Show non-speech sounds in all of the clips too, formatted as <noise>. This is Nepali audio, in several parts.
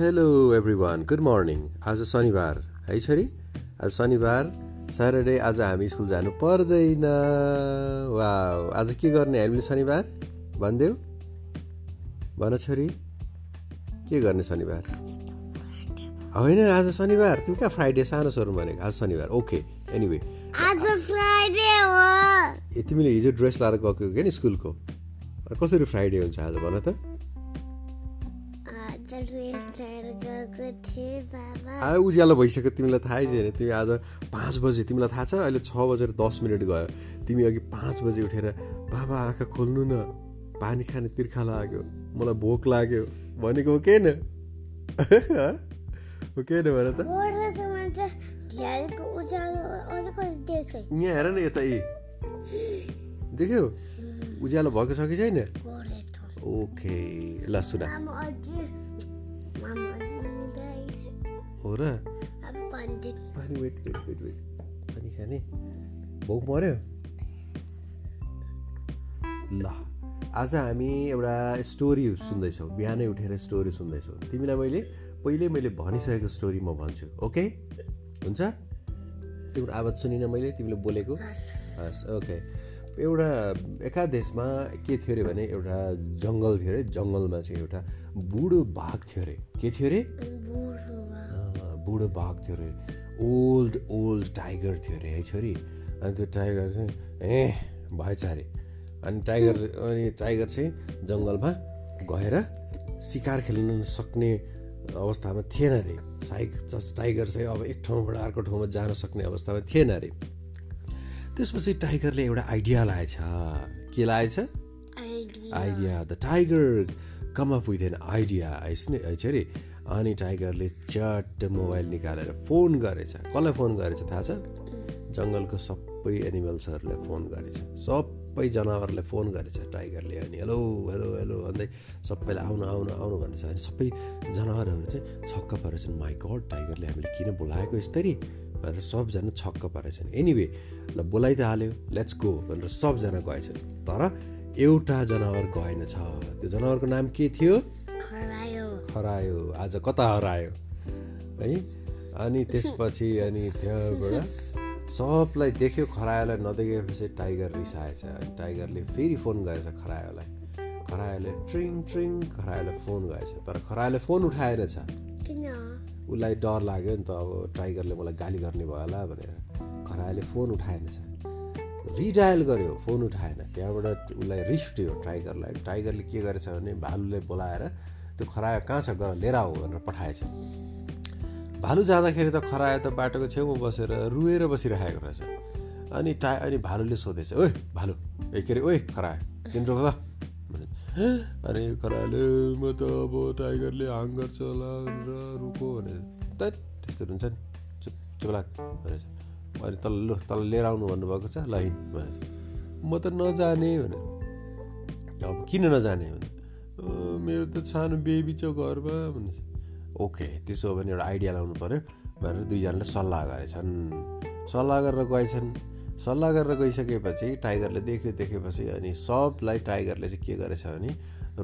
Hello everyone good morning आज शनिबार है छोरी? आज शनिबार स्याटरडे आज हामी स्कुल जानु पर्दैन। वा आज के गर्ने? हामीले शनिबार? भनिदेऊ। भन छोरी। के गर्ने शनिबार? होइन आज शनिबार। तिमी कहाँ फ्राइडे सानो स्वरूप भनेको? आज शनिबार। ओके एनिवे आज फ्राइडे हो। ए तिमीले हिजो ड्रेस लाएर गएको क्या नि स्कुलको? कसरी फ्राइडे हुन्छ आज? भन त। आ उज्यालो भइसक्यो तिमीलाई थाहै छैन। तिमी आज पाँच बजे तिमीलाई थाहा छ अहिले छ बजेर दस मिनट गयो। तिमी अघि पाँच बजे उठेर बाबा आँखा खोल्नु न। पानी खाने तिर्खा लाग्यो। मलाई भोक लाग्यो। भनेको हो के न? <laughs> हो? न भन त? यहाँ हेर न यता ए। देख्यौ? उज्यालो भएको छ कि छैन? ओके ल सुन। हो र पानी वेट वेट वेट वेट पानी खाने भोक मऱ्यो ल आज हामी एउटा स्टोरी सुन्दैछौँ बिहानै उठेर स्टोरी सुन्दैछौँ तिमीलाई मैले पहिल्यै मैले भनिसकेको स्टोरी म भन्छु ओके हुन्छ तिम्रो आवाज सुनिनँ मैले तिमीले बोलेको हस् ओके एउटा एका देशमा के थियो अरे भने एउटा जङ्गल थियो अरे जङ्गलमा चाहिँ एउटा बुढो बाघ थियो अरे के थियो अरे बुढो बाघ थियो अरे ओल्ड ओल्ड टाइगर थियो अरे है छोरी? अनि त्यो टाइगर चाहिँ ए भएछ अरे। अनि टाइगर अनि टाइगर चाहिँ जङ्गलमा गएर सिकार खेल्न सक्ने अवस्थामा थिएन अरे। साइक टाइगर चाहिँ अब एक ठाउँबाट अर्को ठाउँमा जान सक्ने अवस्थामा थिएन अरे। त्यसपछि टाइगरले एउटा आइडिया लाएछ। के लाएछ? Idea. Idea the tiger come up with an idea है अरे अनि टाइगरले चट्ट मोबाइल निकालेर फोन गरेछ। कसलाई फोन गरेछ थाहा छ? जङ्गलको सबै एनिमल्सहरूलाई फोन गरेछ। सबै जनावरलाई फोन गरेछ टाइगरले। अनि हेलो हेलो हेलो भन्दै सबैलाई आउनु आउनु आउनु भनेछ। अनि सबै जनावरहरू चाहिँ छक्क परेछन् माई गड टाइगरले हामीले किन बोलाएको यसरी भनेर सबजना छक्क परेछन् एनिवे ल बोलाइ त हाल्यो। लेट्स गो भनेर सबजना गएछन्। तर एउटा जनावर गएन छ। त्यो जनावरको नाम के थियो? हरायो। आज कता हरायो? है? अनि त्यसपछि अनि त्यहाँबाट सबलाई देख्यो खरायोलाई नदेखेपछि टाइगर रिसाएछ। अनि टाइगरले फेरि फोन गरेछ खरायोलाई। खरायोले ट्रिङ ट्रिङ खरायोलाई फोन गरेछ। तर खरायोले फोन उठाएन छ उसलाई डर लाग्यो नि त अब टाइगरले मलाई गाली गर्ने भयो होला भनेर। खरायोले फोन उठाएन छ रिडायल गर्यो फोन उठाएन। त्यहाँबाट उसलाई रिस उठ्यो टाइगरलाई। टाइगरले के गरेछ भने भालुले बोलाएर त्यो खरायो कहाँ छ? गएर लिएर आऊ भनेर पठाएछ भालु जाँदाखेरि त खरायो त बाटोको छेउमा बसेर रुएर बसिरहेको रहेछ। अनि टा अनि भालुले सोधेछ ओए भालु ए के अरे? ओए खरायो रोक भने अनि खरायोले म त अब टाइगरले हाङ गर्छ होला रुको भने त त्यस्तो हुन्छ नि चुप चुप लाग भनेछ। अनि तल लु तल लिएर आउनु भन्नुभएको छ ल भनेछ। म त नजाने भने अब किन नजाने? भने "अ, मेरो त सानो बेबी छ घरमा भनेछ ओके त्यसो हो भने एउटा आइडिया लाउनु पऱ्यो भनेर दुईजनाले सल्लाह गरेछन्। सल्लाह गरेर गएछन्। सल्लाह गरेर गइसकेपछि टाइगरले देख्यो देखेपछि अनि सबलाई टाइगरले चाहिँ के गरेछ भने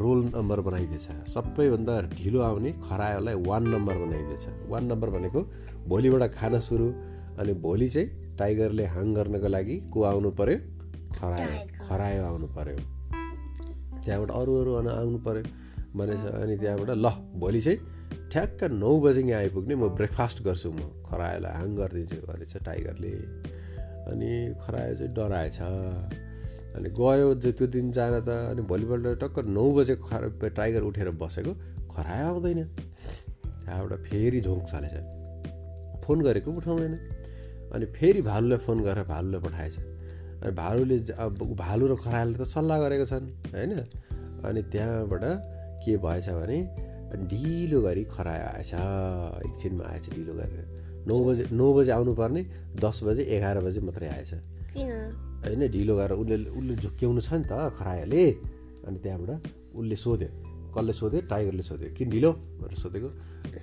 रोल नम्बर बनाइदिएछ। सबैभन्दा ढिलो आउने खरायोलाई वान नम्बर बनाइदिएछ। वान नम्बर भनेको भोलिबाट खान सुरु अनि भोलि चाहिँ टाइगरले हाङ गर्नको लागि को आउनु पर्यो। खरायो खरायो आउनु पर्यो। त्यहाँबाट अरू अरू अनि आउनु पर्यो। भनेछ अनि त्यहाँबाट ल भोलि चाहिँ ठ्याक्क नौ बजी यहाँ आइपुग्ने म ब्रेकफास्ट गर्छु म। खरायोलाई हाङ गरिदिन्छु भनेछ टाइगरले। अनि खरायो चाहिँ डराएछ। अनि गयो त्यो दिन जान त अनि भोलिपल्ट टक्क नौ बजे खरा टाइगर उठेर बसेको खरायो आउँदैन। त्यहाँबाट फेरि झोक चलेछ। फोन गरेको उठाउँदैन अनि फेरि भालुलाई फोन गरेर भालुलाई पठाएछ। भालुले भालु र खरायोले त सल्लाह गरेको छन् होइन? अनि त्यहाँबाट के भएछ भने ढिलो गरी खरायो आएछ एकछिनमा आएछ ढिलो गरेर। नौ बजे नौ बजे आउनुपर्ने दस बजे एघार बजे मात्रै आएछ। होइन ढिलो गरेर उसले उसले झुक्क्याउनु छ नि त खरायोले। अनि त्यहाँबाट उसले सोध्यो कसले सोध्यो टाइगरले सोध्यो किन ढिलो भनेर सोधेको।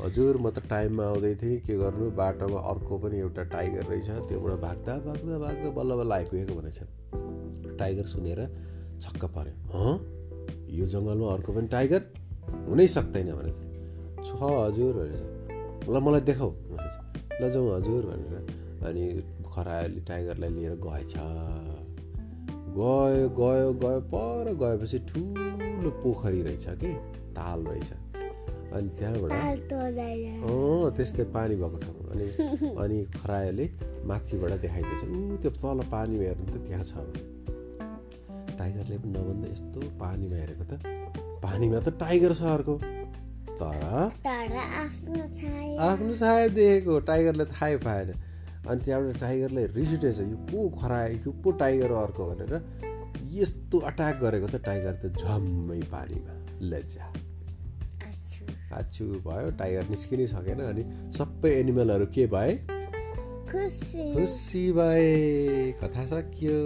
हजुर म त टाइममा आउँदै थिएँ। के गर्नु? बाटोमा अर्को पनि एउटा टाइगर रहेछ। त्योबाट भाग्दा भाग्दा भाग्दा बल्ल बल्ल आइपुगेको भनेछ टाइगर सुनेर छक्क पऱ्यो। हँ? यो जङ्गलमा अर्को पनि टाइगर? हुनै सक्दैन भनेछ। छ हजुर भनेर ल मलाई देखाऊ भनेछ। ल जाउँ हजुर भनेर। अनि खरायोले टाइगरलाई लिएर गएछ। गयो गयो गयो पर गएपछि ठुलो पोखरी रहेछ कि ताल रहेछ। अनि त्यहाँबाट अँ त्यस्तै पानी भएको ठाउँ अनि <laughs> अनि खरायोले माथिबाट देखाइदिएछ। ऊ त्यो तल पानीमा हेर्नु त त्यहाँ छ। टाइगरले पनि नभन्दा यस्तो पानीमा हेरेको त। पानीमा त टाइगर छ अर्को। तर तर आफ्नो छाया। आफ्नो सायद देखेको टाइगरले थाहै पाएन। अनि त्यहाँबाट टाइगरले रिस उठेछ यो को खरायो यो पो टाइगर अर्को भनेर यस्तो अट्याक गरेको त टाइगर त झम्मै पानीमा लज्जा। आछु भयो टाइगर निस्किनै सकेन अनि सबै एनिमलहरू के भए? खुसी। भए। कथा सकियो।